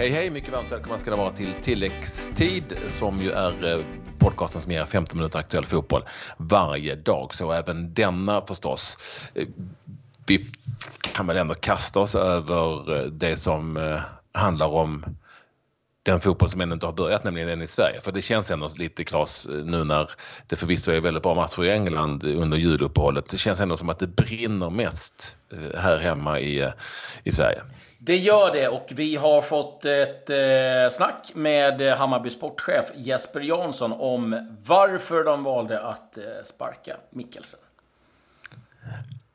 Hej hej, mycket varmt välkomna ska det vara till tilläggstid som ju är eh, podcasten som ger 15 minuter aktuell fotboll varje dag. Så även denna förstås. Eh, vi kan väl ändå kasta oss över eh, det som handlar om den fotboll som ännu inte har börjat, nämligen den i Sverige. För det känns ändå lite Klas nu när det förvisso är väldigt bra matcher i England under juluppehållet. Det känns ändå som att det brinner mest här hemma i, i Sverige. Det gör det och vi har fått ett eh, snack med Hammarby sportchef Jesper Jansson om varför de valde att eh, sparka Mikkelsen.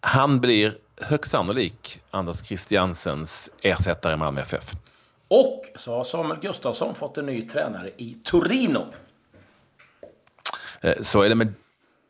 Han blir högst sannolik Anders Christiansens ersättare i Malmö FF. Och så har Samuel Gustafsson fått en ny tränare i Torino. Eh, så är det med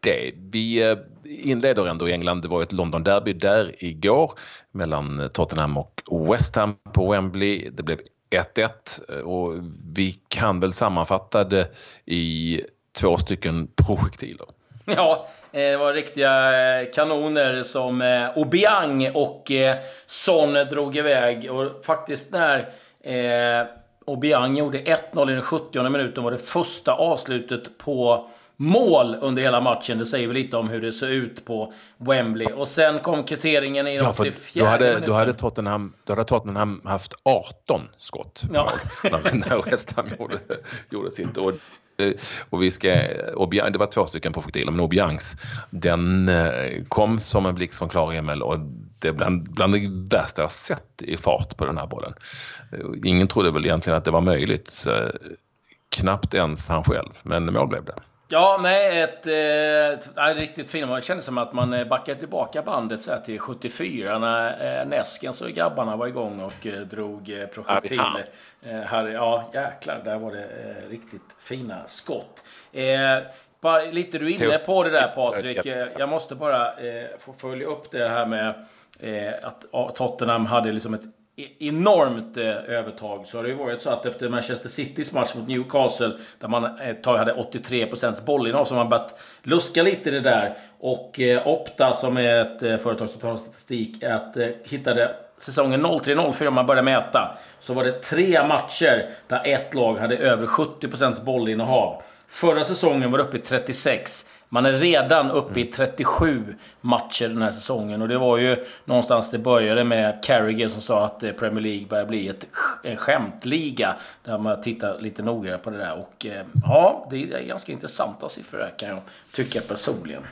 det. Vi eh, inleder ändå i England. Det var ett London-derby där igår mellan Tottenham och West Ham på Wembley. Det blev 1-1 eh, och vi kan väl sammanfatta det i två stycken projektiler. Ja, eh, det var riktiga kanoner som Obiang och Son drog iväg. Och faktiskt när Eh, Obiang gjorde 1-0 i den 70 minuten var det första avslutet på mål under hela matchen. Det säger väl lite om hur det såg ut på Wembley. Och sen kom kvitteringen i ja, 84 då hade, då hade, Tottenham, då hade Tottenham haft 18 skott ja. när, när West Ham gjorde, gjorde sitt. Och, och vi ska, Obiang, det var två stycken projektiler, men Obiangs den eh, kom som en blixt från klar himmel och det är bland, bland det värsta jag sett i fart på den här bollen. Ingen trodde väl egentligen att det var möjligt. Knappt ens han själv, men mål blev det. Ja, nej, ett, eh, ett riktigt fint. Det kändes som att man eh, backade tillbaka bandet så till 74 när eh, Näskens och grabbarna var igång och eh, drog eh, projektiler. Eh, här, ja, jäklar, där var det eh, riktigt fina skott. Eh, bara, lite du är inne på det där Patrik. Jag måste bara få följa upp det här med att Tottenham hade liksom ett E-, enormt eh, övertag så har det ju varit så att efter Manchester Citys match mot Newcastle där man eh, ett tag hade 83% bollinnehav så har man börjat luska lite i det där. Och eh, Opta som är ett företag som tar statistik att, hittade säsongen 03-04 om man började mäta så var det tre matcher där ett lag hade över 70% bollinnehav. Förra säsongen var det uppe i 36. Man är redan uppe i 37 matcher den här säsongen och det var ju någonstans det började med Carragher som sa att eh, Premier League börjar bli ett, en skämtliga. Där man tittar lite noggrannare på det där och eh, ja, det är ganska intressanta siffror där kan jag tycka personligen.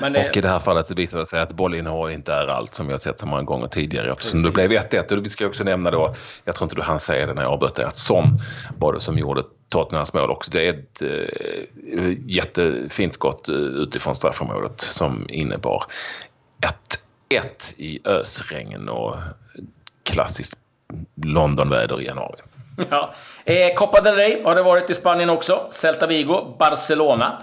Det... Och i det här fallet så visar det sig att bollinnehav inte är allt som vi har sett så många gånger tidigare. Eftersom det blev 1-1. Och vi ska också nämna då, jag tror inte du hann säga det när jag avbröt dig, att Son var det som gjorde Tottenhams mål också. Det är ett eh, jättefint skott eh, utifrån straffområdet som innebar 1-1 i ösregn och klassiskt Londonväder i januari. Ja. Eh, Copa del Rey har det varit i Spanien också. Celta Vigo, Barcelona.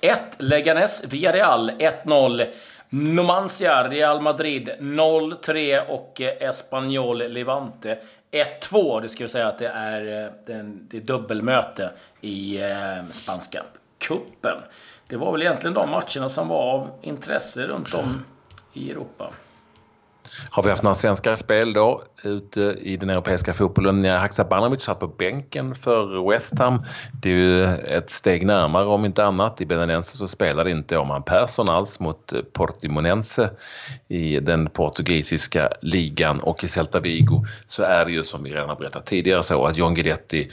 1-1. Leganes, Villarreal 1-0. Numancia, Real Madrid 0-3 och eh, Espanyol Levante 1-2. Det ska jag säga att det är, eh, det är dubbelmöte i eh, spanska kuppen. Det var väl egentligen de matcherna som var av intresse runt om i Europa. Har vi haft några svenska spel då ute i den europeiska fotbollen? Ja, Haksabanovic satt på bänken för West Ham. Det är ju ett steg närmare om inte annat. I Belenense så spelade inte Oman Persson alls mot Portimonense i den portugisiska ligan och i Celta Vigo så är det ju som vi redan har berättat tidigare så att John Guidetti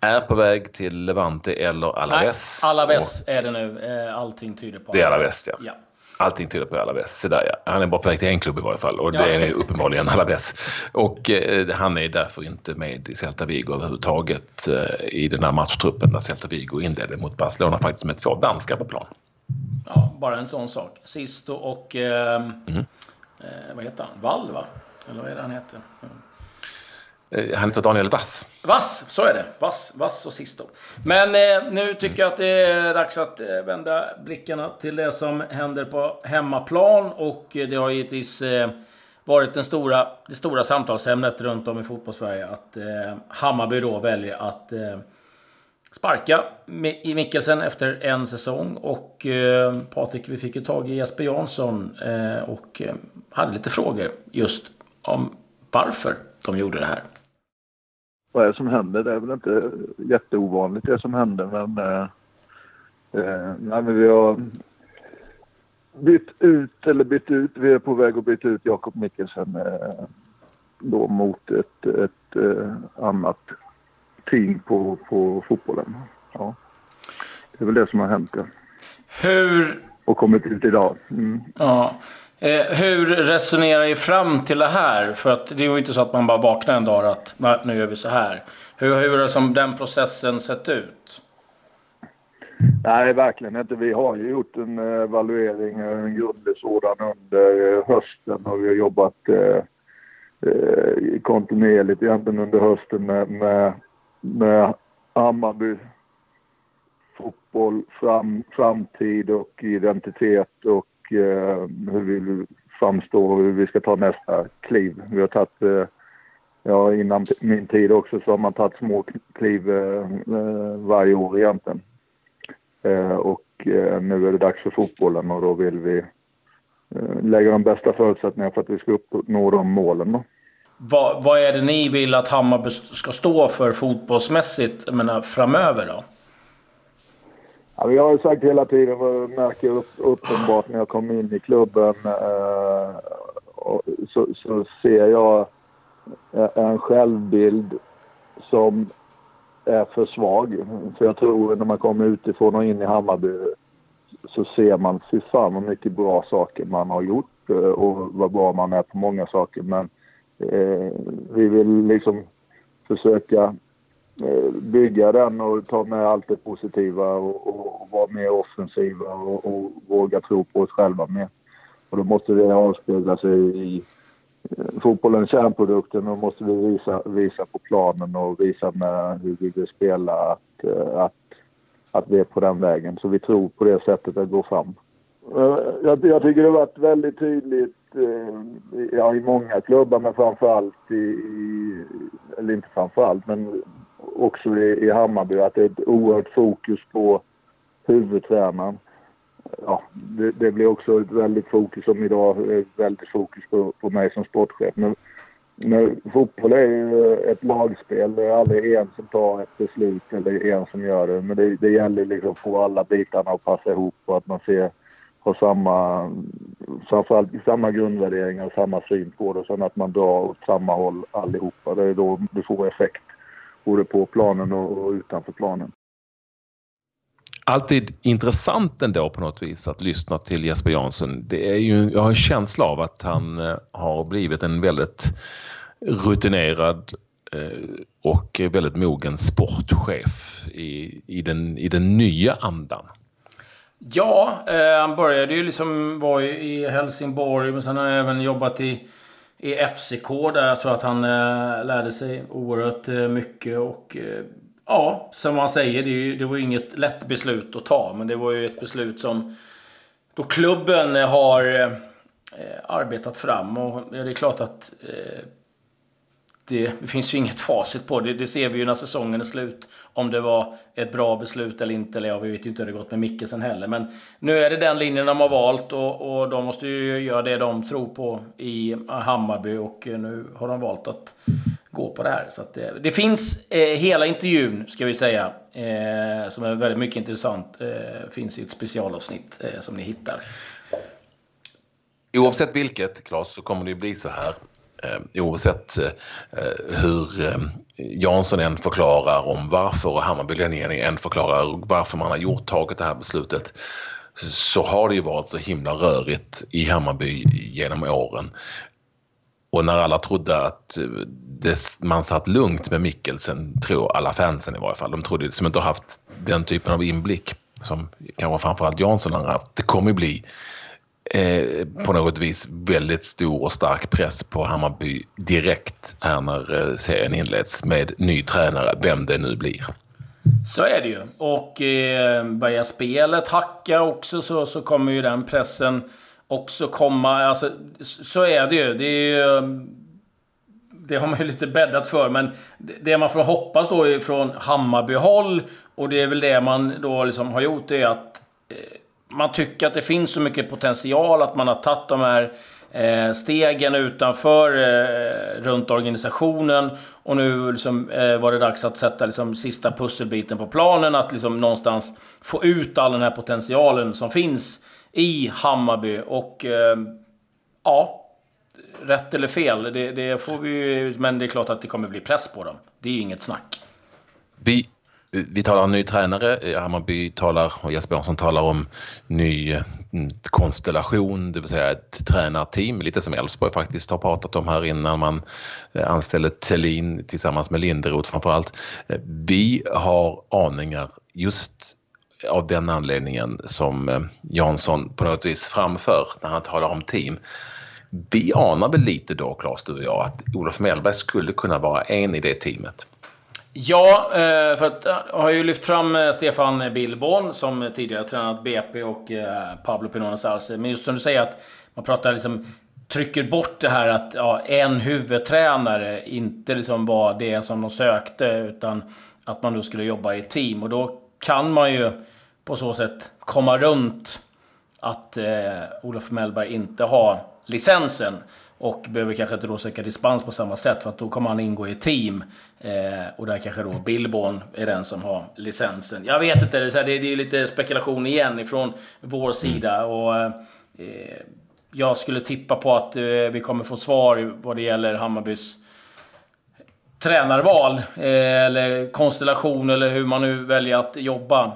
är på väg till Levante eller Alaves. Nej, Alaves är det nu. Eh, allting tyder på Det är Alaves, ja. ja. Allting tyder på Alaves. Så där, ja. Han är bara på väg till en klubb i varje fall och det är uppenbarligen Alaves. Och eh, han är därför inte med i Celta Vigo överhuvudtaget eh, i den här matchtruppen där Celta Vigo inledde mot Barcelona faktiskt med två danskar på plan. Ja, bara en sån sak. Sisto och... Eh, mm. vad heter han? Wall, va? Eller vad är det han heter? Eh, Han heter Daniel Vass. Vass, så är det. Vass, Vass och Sisto. Men eh, nu tycker jag att det är dags att eh, vända blickarna till det som händer på hemmaplan. Och eh, det har givetvis eh, varit den stora, det stora samtalsämnet runt om i fotbollssverige att eh, Hammarby då väljer att eh, sparka i Mikkelsen efter en säsong. Och eh, Patrik, vi fick ju tag i Jesper Jansson eh, och hade lite frågor just om varför de gjorde det här vad är det som händer? Det är väl inte jätteovanligt det som händer men, eh, eh, nej, men vi har bytt ut, eller bytt ut, vi är på väg att byta ut Jakob Mikkelsen eh, då mot ett, ett eh, annat team på, på fotbollen. Ja. Det är väl det som har hänt. Ja. Hur... Och kommit ut idag. Mm. Ja. Eh, hur resonerar ni fram till det här? För att det är ju inte så att man bara vaknar en dag att nu gör vi så här. Hur, hur har som den processen sett ut? Nej, verkligen inte. Vi har ju gjort en eh, evaluering, eh, en grundlig sådan under eh, hösten och vi har jobbat eh, eh, kontinuerligt egentligen under hösten med, med, med Hammarby fotboll, fram, framtid och identitet och eh, hur vi vill framstå och hur vi ska ta nästa kliv. Vi har tagit, eh, ja innan min tid också så har man tagit små kliv eh, eh, varje år egentligen. Eh, och eh, nu är det dags för fotbollen och då vill vi eh, lägga de bästa förutsättningarna för att vi ska uppnå de målen. Då. Vad, vad är det ni vill att Hammarby ska stå för fotbollsmässigt menar, framöver då? Ja, jag har ju sagt hela tiden, och märker upp, uppenbart när jag kom in i klubben, eh, så, så, ser jag eh, en självbild som är för svag. För jag tror när man kommer utifrån och in i Hammarby så ser man, fy fan vad mycket bra saker man har gjort eh, och vad bra man är på många saker. Men eh, vi vill liksom försöka Eh, bygga den och ta med allt det positiva och, och vara mer offensiva och, och, våga tro på oss själva mer. Och då måste det avspegla sig i fotbollen fotbollens kärnprodukten Då måste vi visa, visa på planen och visa med hur vi vill spela att, eh, att, att vi är på den vägen. Så vi tror på det sättet att gå fram. Jag, jag tycker det har varit väldigt tydligt ja, i många klubbar men framförallt i, i eller inte framförallt men också i, i Hammarby att det är ett oerhört fokus på huvudtränaren. Ja, det, det, blir också ett väldigt fokus som idag, väldigt fokus på, på mig som sportchef. Men, men fotboll är ju ett lagspel. Det är aldrig en som tar ett beslut eller en som gör det. Men det, det gäller liksom att få alla bitarna att passa ihop och att man ser, har samma, framförallt samma grundvärderingar och samma syn på det. Sen att man drar åt samma håll allihopa. Det är då du får effekt både på planen och, utanför planen. Alltid intressant ändå på något vis att lyssna till Jesper Jansson. Det är ju, jag har en känsla av att han eh, har blivit en väldigt rutinerad eh, och väldigt mogen sportchef i, i, den, i den nya andan. Ja, eh, han började ju liksom vara i Helsingborg men sen har han även jobbat i i FCK där jag tror att han eh, lärde sig oerhört eh, mycket och eh, ja, som man säger, det, ju, det var ju inget lätt beslut att ta men det var ju ett beslut som då klubben har eh, eh arbetat fram och det är klart att eh, det, det, finns ju inget facit på det. Det ser vi ju när säsongen är slut. Om det var ett bra beslut eller inte. Eller ja, vi vet ju inte hur det gått med Mickelsen heller. Men nu är det den linjen de har valt och, och de måste ju göra det de tror på i Hammarby. Och nu har de valt att gå på det här. Så det, eh, det, finns eh, hela intervjun, ska vi säga, eh, som är väldigt mycket intressant. Eh, finns i ett specialavsnitt eh, som ni hittar. Oavsett vilket, Claes, så kommer det ju bli så här eh, oavsett eh, hur eh, Jansson än förklarar om varför och Hammarbyledningen än förklarar varför man har gjort, tagit det här beslutet så har det ju varit så himla rörigt i Hammarby genom åren. Och när alla trodde att eh, det, man satt lugnt med Mikkelsen, tror alla fansen i varje fall, de trodde som liksom inte har haft den typen av inblick som kanske framförallt Jansson har haft. Det kommer bli eh, på något vis väldigt stor och stark press på Hammarby direkt här när eh, serien inleds med ny tränare, vem det nu blir. Så är det ju. Och eh, börjar spelet hacka också så, så kommer ju den pressen också komma. Alltså, så är det ju. Det, är ju, det har man ju lite bäddat för. Men det man får hoppas då från Hammarby-håll och det är väl det man då liksom har gjort, är att man tycker att det finns så mycket potential att man har tagit de här eh, stegen utanför eh, runt organisationen. Och nu liksom, eh, var det dags att sätta liksom, sista pusselbiten på planen. Att liksom, någonstans få ut all den här potentialen som finns i Hammarby. Och eh, ja, rätt eller fel, det, det får vi ju, Men det är klart att det kommer bli press på dem. Det är ju inget snack. Det Eh, vi talar om ny tränare, eh, Hammarby talar och Jesper Jansson talar om ny mm, konstellation, det vill säga ett tränarteam, lite som Elfsborg faktiskt har pratat om här innan man eh, anställde Tellin tillsammans med Linderoth framför allt. Vi har aningar just av den anledningen som Jansson på något vis framför när han talar om team. Vi anar väl lite då, Claes, du och jag, att Olof Mellberg skulle kunna vara en i det teamet. Ja, eh, för att jag har ju lyft fram eh, Stefan Billborn som tidigare tränat BP och Pablo Pinones Arce. Men just som du säger att man pratar liksom trycker bort det här att ja, en huvudtränare inte liksom var det som de sökte utan att man då skulle jobba i team. Och då kan man ju på så sätt komma runt att eh, Olof Mellberg inte har licensen. Och behöver kanske inte då söka dispens på samma sätt för att då kommer han ingå i ett team. Eh, och där kanske då Billborn är den som har licensen. Jag vet inte, det är, det är lite spekulation igen ifrån vår sida. Och, eh, jag skulle tippa på att eh, vi kommer få svar vad det gäller Hammarbys tränarval. Eh, eller konstellation eller hur man nu väljer att jobba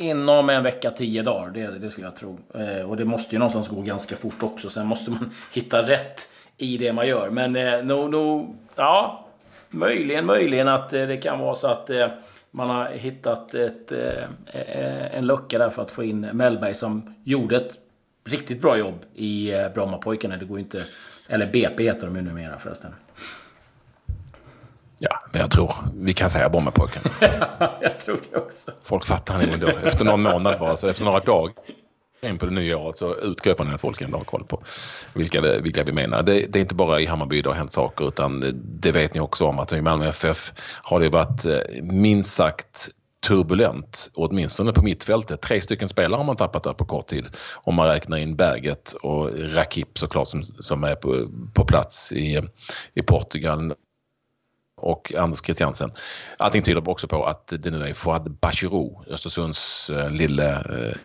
Inom en vecka, tio dagar. Det, det skulle jag tro. Eh, och det måste ju någonstans gå ganska fort också. Sen måste man hitta rätt i det man gör. Men eh, no, no, ja, möjligen, möjligen att eh, det kan vara så att eh, man har hittat ett, eh, eh en lucka där för att få in Mellberg som gjorde ett riktigt bra jobb i eh, Brommapojkarna. Det går inte... Eller BP heter de ju numera förresten. Ja, men jag tror vi kan säga Brommapojken. jag tror det också. Folk fattar nog då. Efter någon månad bara, så efter några dagar in på det nya året så utgår jag från att folk ändå har koll på vilka, det, vilka vi menar. Det, det, är inte bara i Hammarby det har hänt saker utan det vet ni också om att i Malmö FF har det varit eh, minst sagt turbulent, åtminstone på mittfältet. Tre stycken spelare har man tappat där på kort tid. Om man räknar in Berget och Rakip såklart som, som är på, på plats i, i Portugal och Anders Christiansen. Allting tyder också på att det nu är Fouad Bachirou, Östersunds eh, lille eh,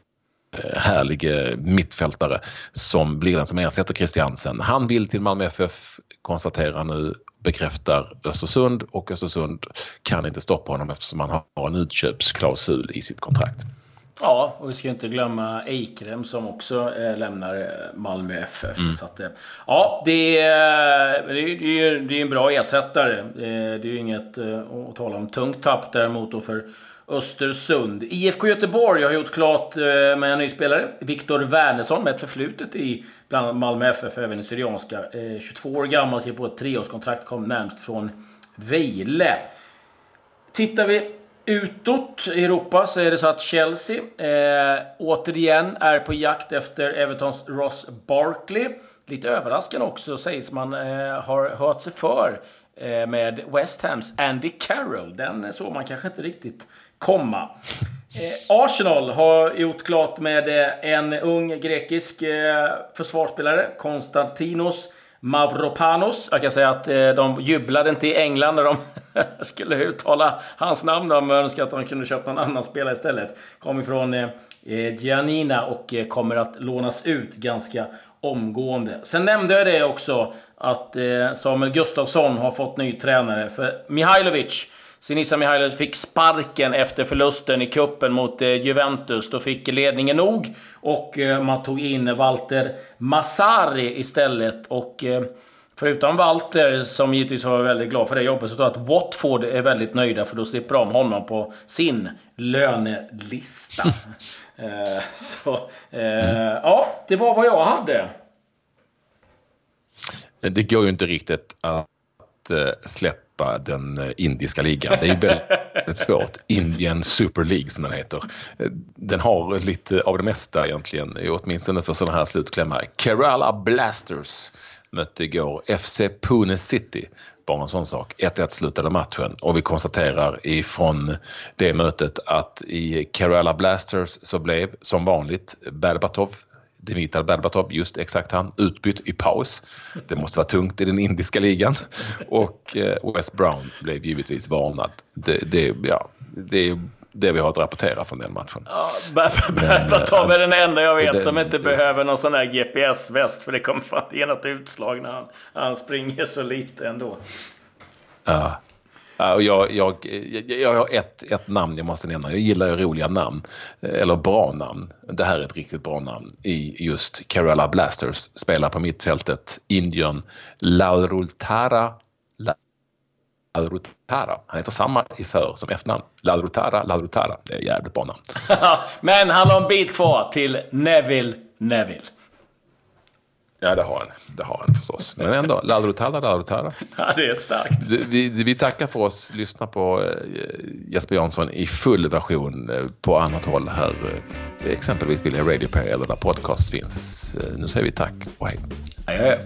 eh, härlige mittfältare som blir den som ersätter Christiansen. Han vill till Malmö FF, konstaterar nu, bekräftar Östersund och Östersund kan inte stoppa honom eftersom han har en utköpsklausul i sitt kontrakt. Ja, och vi ska inte glömma Eikrem som också eh, lämnar eh, Malmö FF. Mm. Så att, eh, ja, det är, det, är, det är en bra ersättare. Eh, det är ju inget eh, att tala om tungt tapp däremot då för Östersund. IFK Göteborg har gjort klart eh, med en ny spelare. Viktor Wernersson med ett förflutet i bland annat Malmö FF, även i Syrianska. 22 år gammal, skriver på ett treårskontrakt, kom närmst från Vejle. Tittar vi Utåt i Europa så är det så att Chelsea eh, återigen är på jakt efter Evertons Ross Barkley. Lite överraskande också sägs man eh, har hört sig för eh, med West Hams Andy Carroll. Den såg man kanske inte riktigt komma. Eh, Arsenal har gjort klart med eh, en ung grekisk eh, försvarsspelare, Konstantinos Mavropanos. Jag kan säga att eh, de jublade inte i England när de jag skulle uttala hans namn. De önskar att han kunde köpa någon annan spelare istället. Kommer från eh, eh, Giannina och eh, kommer att lånas ut ganska omgående. Sen nämnde jag det också att eh, Samuel Gustafsson har fått ny tränare. För Mihailovic, Sinisa Mihailovic fick sparken efter förlusten i kuppen mot eh, Juventus. Då fick ledningen nog och eh, man tog in Walter Massari istället. Och eh, Förutom Walter, som givetvis var väldigt glad för det jobbet, så tror jag att Watford är väldigt nöjda för då slipper de honom på sin lönelista. eh, så, eh, mm. ja, det var vad jag hade. Det går ju inte riktigt att eh, släppa den eh, indiska ligan. Det är ju väldigt svårt. Indian Super League som den heter. Eh, den har lite av det mesta egentligen, åtminstone för sådana här slutklämmar. Kerala Blasters mötte igår FC Pune City. Bara en sån sak. 1-1 slutade matchen och vi konstaterar ifrån det mötet att i Kerala Blasters så blev som vanligt Berbatov Dimitar Berbatov, just exakt han, utbytt i paus. Det måste vara tungt i den indiska ligan. Och eh, West Brown blev givetvis varnad. Det, det, ja, det är det vi har att rapportera från den matchen. Ja, Berbatov är den enda jag vet det, som inte det, behöver någon sån här GPS-väst. För det kommer fan ge något utslag när han, han springer så lite ändå. Ja, jag, jag, jag, jag har ett, ett namn jag måste nämna. Jag gillar ju roliga namn. Eller bra namn. Det här är ett riktigt bra namn. I just Kerala Blasters. Spelar på mittfältet. Indian Laurultara Ladrutara. Han heter samma i för som efternamn. Ladrutara, Ladrutara. Det är jävligt bra namn. Men han har en bit kvar till Neville Neville. Ja, det har han. Det har han förstås. Men ändå, Ladrotala, Ladrotala. Ja, det är starkt. Vi, vi tackar för oss. Lyssna på eh, Jesper Jansson i full version eh, på annat håll här. Eh, exempelvis via Radio Play eller där podcast finns. Nu säger vi tack och hej. Hej.